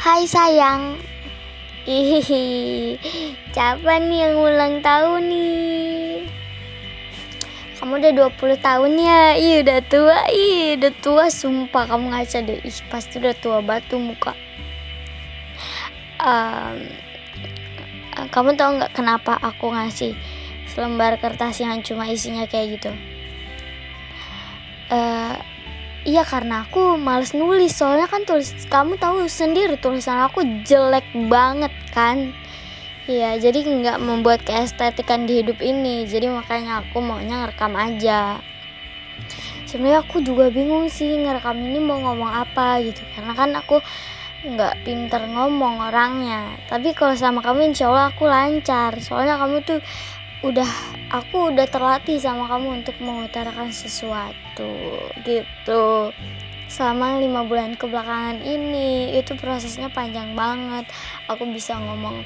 Hai sayang Ih, siapa nih yang ulang tahun nih? Kamu udah 20 tahun ya? Ih, udah tua. Ih, udah tua sumpah kamu ngaca deh. Ih, pasti udah tua batu muka. Um, kamu tau nggak kenapa aku ngasih selembar kertas yang cuma isinya kayak gitu? Uh, Iya karena aku males nulis. Soalnya kan tulis kamu tahu sendiri tulisan aku jelek banget kan? Iya jadi nggak membuat keestetikan di hidup ini. Jadi makanya aku maunya ngerekam aja. Sebenarnya aku juga bingung sih ngerekam ini mau ngomong apa gitu. Karena kan aku nggak pinter ngomong orangnya. Tapi kalau sama kamu insya Allah aku lancar. Soalnya kamu tuh udah aku udah terlatih sama kamu untuk mengutarakan sesuatu gitu. Selama lima bulan kebelakangan ini itu prosesnya panjang banget. Aku bisa ngomong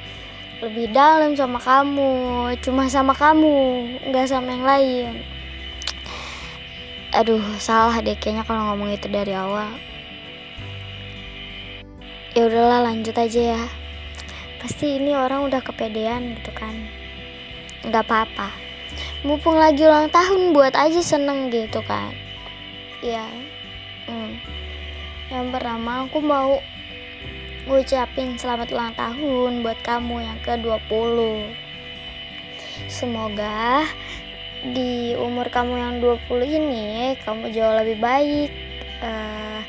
lebih dalam sama kamu cuma sama kamu nggak sama yang lain. Aduh salah deh kayaknya kalau ngomong itu dari awal. Ya udahlah lanjut aja ya. Pasti ini orang udah kepedean gitu kan nggak apa-apa. Mumpung lagi ulang tahun buat aja seneng gitu kan. Ya hmm. yang pertama aku mau ngucapin selamat ulang tahun buat kamu yang ke-20 semoga di umur kamu yang 20 ini kamu jauh lebih baik uh,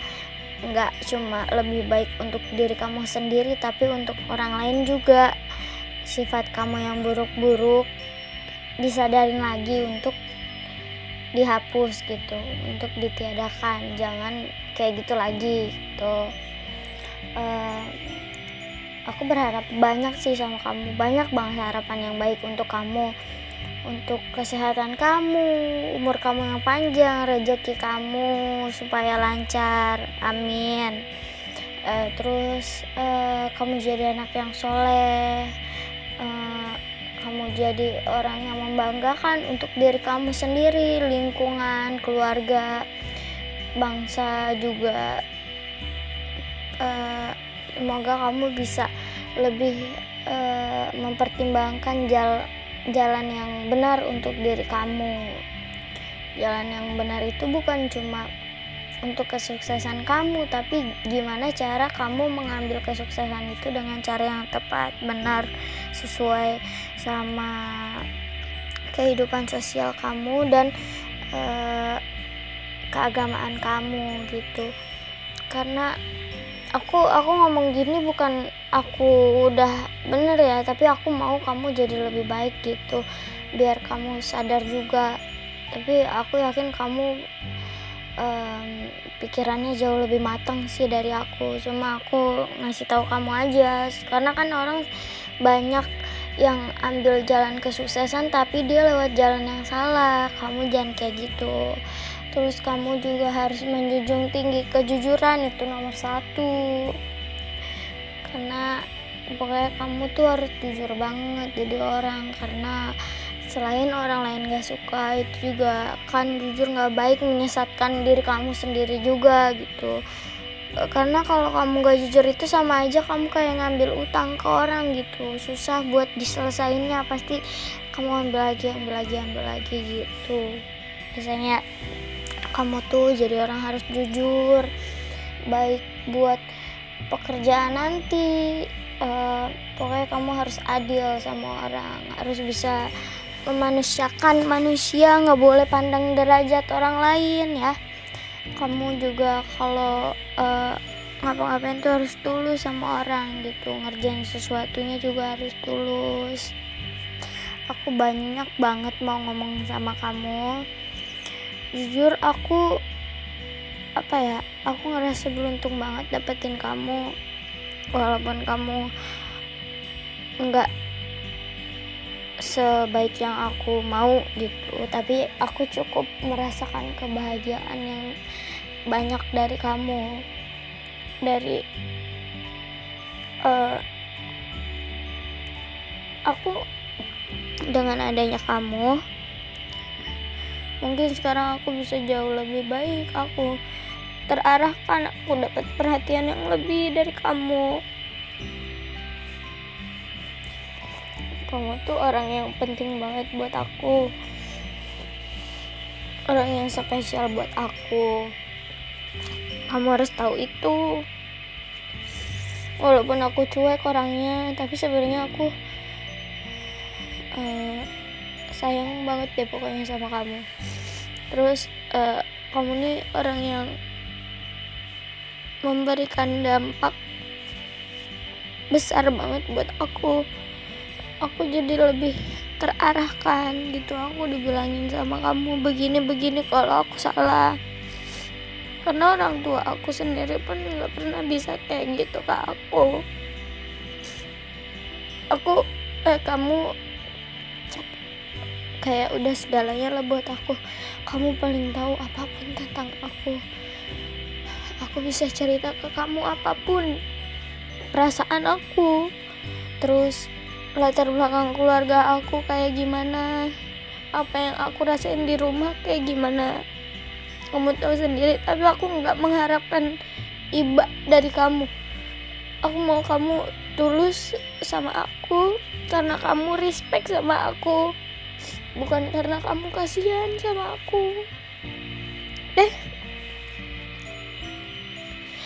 nggak cuma lebih baik untuk diri kamu sendiri tapi untuk orang lain juga sifat kamu yang buruk-buruk disadarin lagi untuk dihapus gitu untuk ditiadakan. Jangan kayak gitu lagi gitu. Uh, aku berharap banyak sih sama kamu. Banyak banget harapan yang baik untuk kamu untuk kesehatan kamu umur kamu yang panjang rezeki kamu supaya lancar. Amin. Uh, terus uh, kamu jadi anak yang soleh uh, kamu jadi orang yang membanggakan untuk diri kamu sendiri, lingkungan, keluarga, bangsa juga. Uh, semoga kamu bisa lebih uh, mempertimbangkan jal jalan yang benar untuk diri kamu. Jalan yang benar itu bukan cuma untuk kesuksesan kamu, tapi gimana cara kamu mengambil kesuksesan itu dengan cara yang tepat, benar, sesuai sama kehidupan sosial kamu dan uh, keagamaan kamu gitu. Karena aku aku ngomong gini bukan aku udah bener ya, tapi aku mau kamu jadi lebih baik gitu, biar kamu sadar juga. Tapi aku yakin kamu um, pikirannya jauh lebih matang sih dari aku. Cuma aku ngasih tahu kamu aja. Karena kan orang banyak yang ambil jalan kesuksesan tapi dia lewat jalan yang salah. Kamu jangan kayak gitu. Terus kamu juga harus menjunjung tinggi kejujuran itu nomor satu. Karena pokoknya kamu tuh harus jujur banget jadi orang. Karena selain orang lain gak suka itu juga kan jujur gak baik menyesatkan diri kamu sendiri juga gitu. Karena kalau kamu gak jujur itu sama aja kamu kayak ngambil utang ke orang gitu. Susah buat diselesainnya pasti kamu ambil lagi ambil lagi ambil lagi gitu. Biasanya kamu tuh jadi orang harus jujur baik buat pekerjaan nanti uh, pokoknya kamu harus adil sama orang harus bisa memanusiakan manusia nggak boleh pandang derajat orang lain ya. Kamu juga kalau uh, ngapa-ngapain tuh harus tulus sama orang gitu. Ngerjain sesuatunya juga harus tulus. Aku banyak banget mau ngomong sama kamu. Jujur aku apa ya aku ngerasa beruntung banget dapetin kamu. Walaupun kamu nggak sebaik yang aku mau gitu. Tapi aku cukup merasakan kebahagiaan yang banyak dari kamu. Dari uh, aku dengan adanya kamu mungkin sekarang aku bisa jauh lebih baik. Aku terarahkan aku dapat perhatian yang lebih dari kamu kamu tuh orang yang penting banget buat aku. Orang yang spesial buat aku. Kamu harus tahu itu. Walaupun aku cuek orangnya tapi sebenarnya aku uh, sayang banget deh pokoknya sama kamu. Terus uh, kamu nih orang yang memberikan dampak besar banget buat aku aku jadi lebih terarahkan gitu. Aku dibilangin sama kamu begini begini kalau aku salah. Karena orang tua aku sendiri pun nggak pernah bisa kayak gitu ke aku. Aku eh kamu kayak udah segalanya lah buat aku. Kamu paling tahu apa pun tentang aku. Aku bisa cerita ke kamu apa pun perasaan aku. Terus latar belakang keluarga aku kayak gimana? Apa yang aku rasain di rumah kayak gimana? Kamu tahu sendiri tapi aku nggak mengharapkan iba dari kamu. Aku mau kamu tulus sama aku karena kamu respect sama aku. Bukan karena kamu kasihan sama aku. Deh.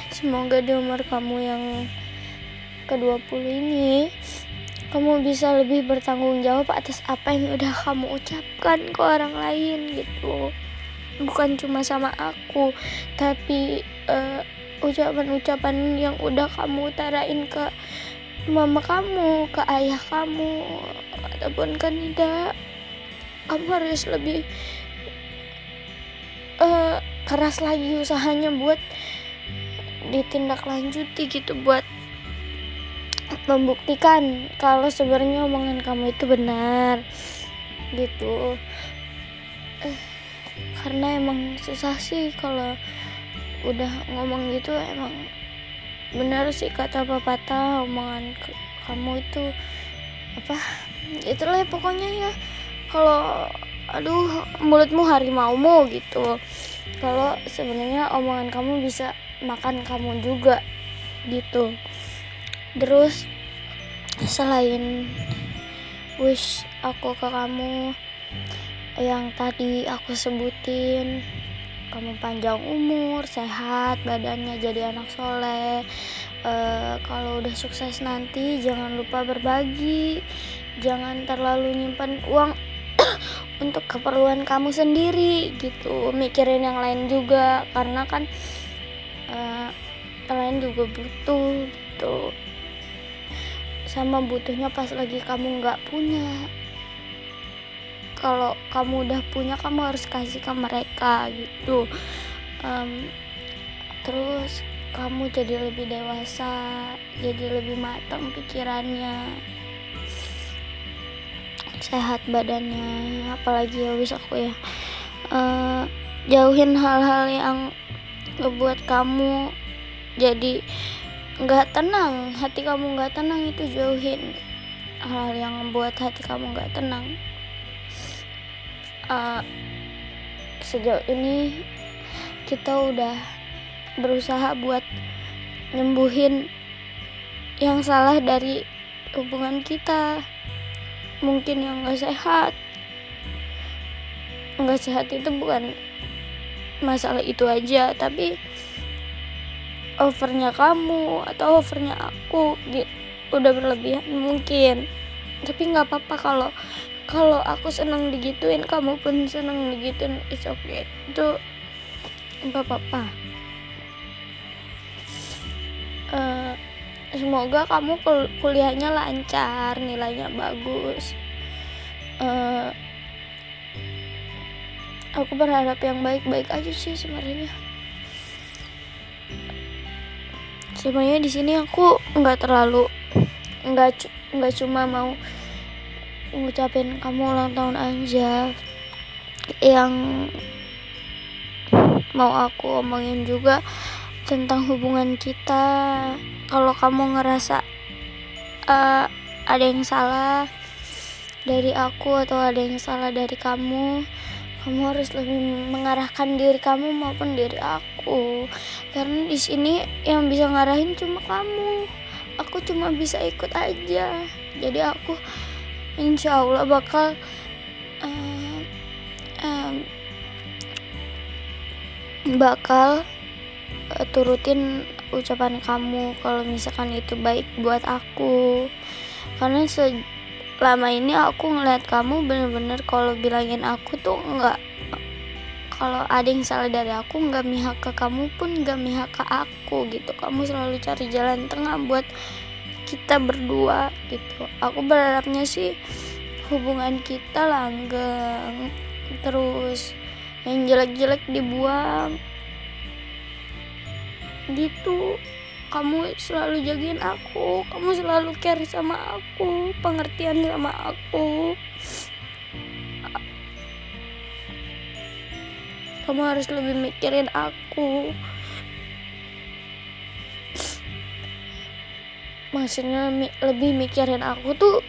Semoga di umur kamu yang ke-20 ini kamu bisa lebih bertanggung jawab atas apa yang udah kamu ucapkan ke orang lain gitu. Bukan cuma sama aku tapi eh, ucapan-ucapan yang udah kamu utarain ke mama kamu ke ayah kamu ataupun ke Nida. Kamu harus lebih uh, keras lagi usahanya buat ditindaklanjuti gitu buat membuktikan kalau sebenarnya omongan kamu itu benar gitu. Uh, karena emang susah sih kalau udah ngomong gitu emang benar sih kata pepatah omongan kamu itu apa itulah ya pokoknya ya. Kalau aduh mulutmu harimaumu gitu. Kalau sebenarnya omongan kamu bisa makan kamu juga gitu terus selain wish aku ke kamu yang tadi aku sebutin kamu panjang umur sehat badannya jadi anak soleh e, kalau udah sukses nanti jangan lupa berbagi. Jangan terlalu nyimpan uang untuk keperluan kamu sendiri gitu. Mikirin yang lain juga karena kan uh, yang lain juga butuh gitu sama butuhnya pas lagi kamu nggak punya. Kalau kamu udah punya kamu harus kasih ke mereka gitu. Um, terus kamu jadi lebih dewasa jadi lebih matang pikirannya sehat badannya apalagi ya wis aku ya. Uh, jauhin hal-hal yang ngebuat kamu jadi nggak tenang. Hati kamu nggak tenang itu jauhin hal-hal yang membuat hati kamu nggak tenang. Uh, sejauh ini kita udah berusaha buat nyembuhin yang salah dari hubungan kita. Mungkin yang gak sehat. Nggak sehat itu bukan masalah itu aja tapi overnya kamu atau overnya aku gitu udah berlebihan mungkin. Tapi nggak apa-apa kalau kalau aku senang digituin kamu pun senang digituin it's okay. Itu nggak apa-apa. Uh, semoga kamu kul kuliahnya lancar nilainya bagus. Uh, aku berharap yang baik-baik aja sih sebenarnya sebenarnya di sini aku nggak terlalu nggak nggak cuma mau ngucapin kamu ulang tahun aja. Yang mau aku omongin juga tentang hubungan kita. Kalau kamu ngerasa uh, ada yang salah dari aku atau ada yang salah dari kamu kamu harus lebih mengarahkan diri kamu maupun diri aku. Karena di sini yang bisa ngarahin cuma kamu. Aku cuma bisa ikut aja. Jadi aku insya Allah bakal uh, um, bakal uh, turutin ucapan kamu kalau misalkan itu baik buat aku. Karena selama ini aku ngeliat kamu bener-bener kalau bilangin aku tuh nggak kalau ada yang salah dari aku nggak mihak ke kamu pun nggak mihak ke aku gitu. Kamu selalu cari jalan tengah buat kita berdua gitu. Aku berharapnya sih hubungan kita langgeng terus yang jelek-jelek dibuang. Gitu kamu selalu jagain aku. Kamu selalu care sama aku. Pengertian sama aku. Kamu harus lebih mikirin aku. Maksudnya lebih mikirin aku tuh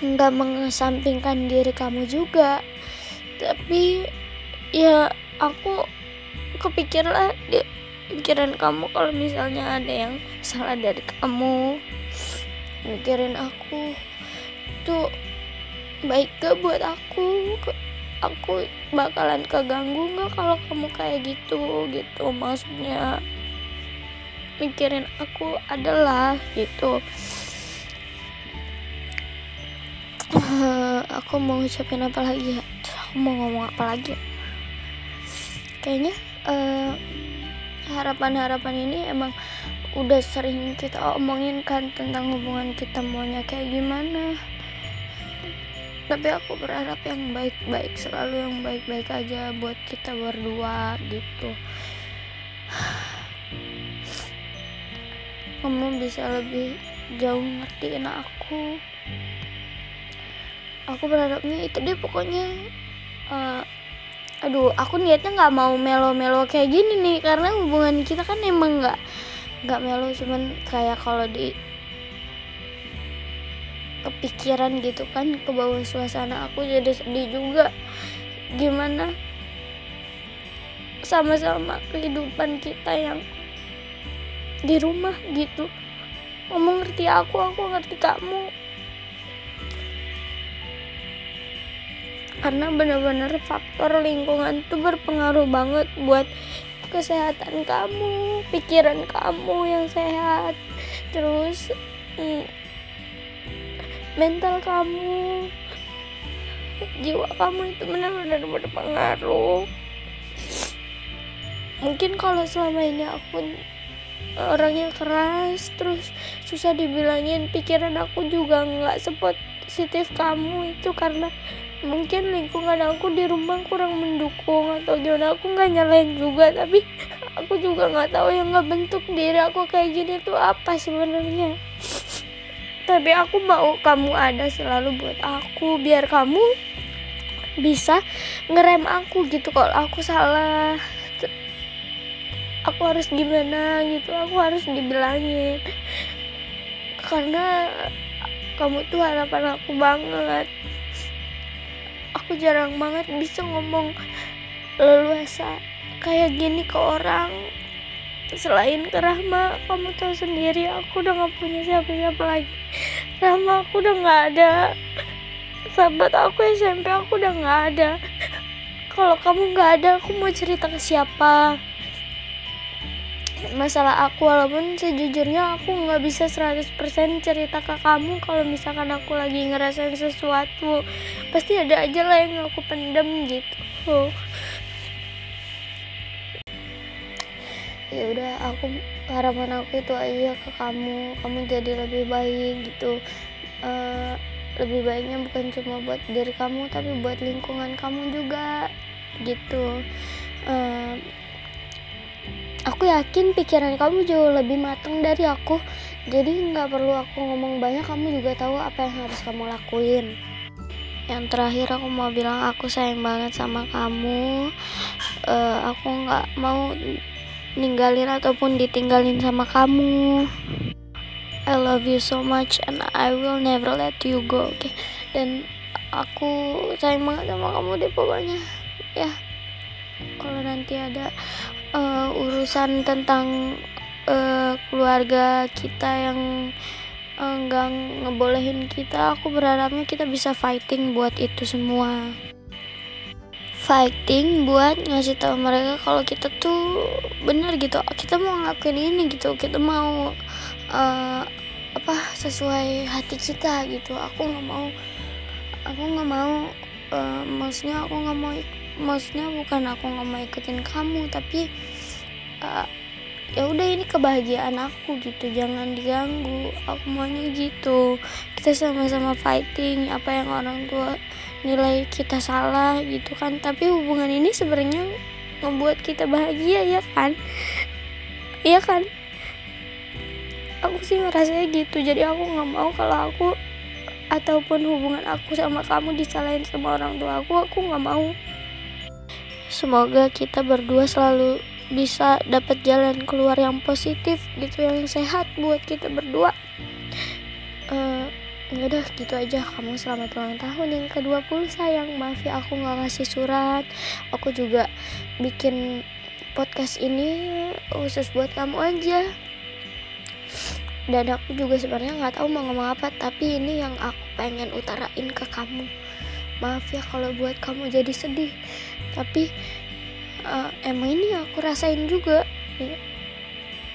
nggak mengesampingkan diri kamu juga. Tapi ya aku kepikiran pikiran kamu kalau misalnya ada yang salah dari kamu. Mikirin aku. Tuh baik gak buat aku? Aku bakalan keganggu nggak kalau kamu kayak gitu? Gitu maksudnya. Mikirin aku adalah gitu. Uh, aku mau ucapin apa lagi ya? Aku mau ngomong apa lagi kayaknya uh, harapan-harapan ini emang udah sering kita omongin kan tentang hubungan kita maunya kayak gimana. Tapi aku berharap yang baik-baik selalu yang baik-baik aja buat kita berdua gitu. Kamu bisa lebih jauh ngertiin aku. Aku berharapnya itu deh pokoknya uh, aduh aku niatnya nggak mau melo-melo kayak gini nih karena hubungan kita kan emang nggak nggak melo cuman kayak kalau di kepikiran gitu kan ke bawah suasana aku jadi sedih juga. Gimana sama-sama kehidupan kita yang di rumah gitu. Ngomong ngerti aku aku ngerti kamu karena benar-benar faktor lingkungan tuh berpengaruh banget buat kesehatan kamu pikiran kamu yang sehat. Terus hmm, mental kamu jiwa kamu itu benar-benar berpengaruh. Mungkin kalau selama ini aku orangnya keras terus susah dibilangin pikiran aku juga nggak sepositif kamu itu karena mungkin lingkungan aku di rumah kurang mendukung atau gimana aku nggak nyalain juga tapi aku juga nggak tahu yang nggak bentuk diri aku kayak gini tuh apa sebenarnya. Tapi aku mau kamu ada selalu buat aku biar kamu bisa ngerem aku gitu kalau aku salah. Aku harus gimana gitu aku harus dibilangin. Karena kamu tuh harapan aku banget aku jarang banget bisa ngomong leluasa kayak gini ke orang. Selain ke Rahma kamu tahu sendiri aku udah gak punya siapa-siapa lagi. Rahma aku udah gak ada. Sahabat aku SMP aku udah gak ada. Kalau kamu gak ada aku mau cerita ke siapa masalah aku walaupun sejujurnya aku nggak bisa 100% cerita ke kamu kalau misalkan aku lagi ngerasain sesuatu. Pasti ada aja lah yang aku pendem gitu. Ya udah aku harapan aku itu aja ke kamu. Kamu jadi lebih baik gitu. Uh, lebih baiknya bukan cuma buat diri kamu tapi buat lingkungan kamu juga gitu. Uh, aku yakin pikiran kamu jauh lebih matang dari aku. Jadi nggak perlu aku ngomong banyak kamu juga tahu apa yang harus kamu lakuin. Yang terakhir aku mau bilang aku sayang banget sama kamu. Uh, aku nggak mau ninggalin ataupun ditinggalin sama kamu. I love you so much and I will never let you go oke okay? dan aku sayang banget sama kamu deh pokoknya. Ya kalau nanti ada uh, urusan tentang uh, keluarga kita yang nggak uh, ngebolehin kita aku berharapnya kita bisa fighting buat itu semua. Fighting buat ngasih tahu mereka kalau kita tuh benar gitu. Kita mau ngakuin ini gitu. Kita mau uh, apa sesuai hati kita gitu. Aku nggak mau aku nggak mau uh, maksudnya aku nggak mau maksudnya bukan aku nggak mau ikutin kamu tapi uh, ya udah ini kebahagiaan aku gitu. Jangan diganggu. Aku maunya gitu. Kita sama-sama fighting apa yang orang tua nilai kita salah gitu kan. Tapi hubungan ini sebenarnya membuat kita bahagia ya kan? Iya kan? Aku sih ngerasanya gitu. Jadi aku nggak mau kalau aku ataupun hubungan aku sama kamu disalahin sama orang tua aku. Aku nggak mau semoga kita berdua selalu bisa dapat jalan keluar yang positif gitu yang sehat buat kita berdua. Uh, ya udah gitu aja. Kamu selamat ulang tahun. Yang ke-20 sayang. Maaf ya aku nggak ngasih surat. Aku juga bikin podcast ini khusus buat kamu aja. Dan aku juga sebenarnya nggak tahu mau ngomong apa tapi ini yang aku pengen utarain ke kamu maaf ya kalau buat kamu jadi sedih. Tapi uh, emang ini aku rasain juga.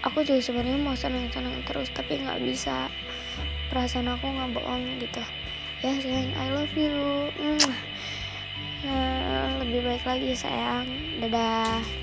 Aku juga sebenarnya mau senang-senang terus tapi nggak bisa. Perasaan aku nggak bohong gitu. Ya sayang I love you. Uh, lebih baik lagi sayang. Dadah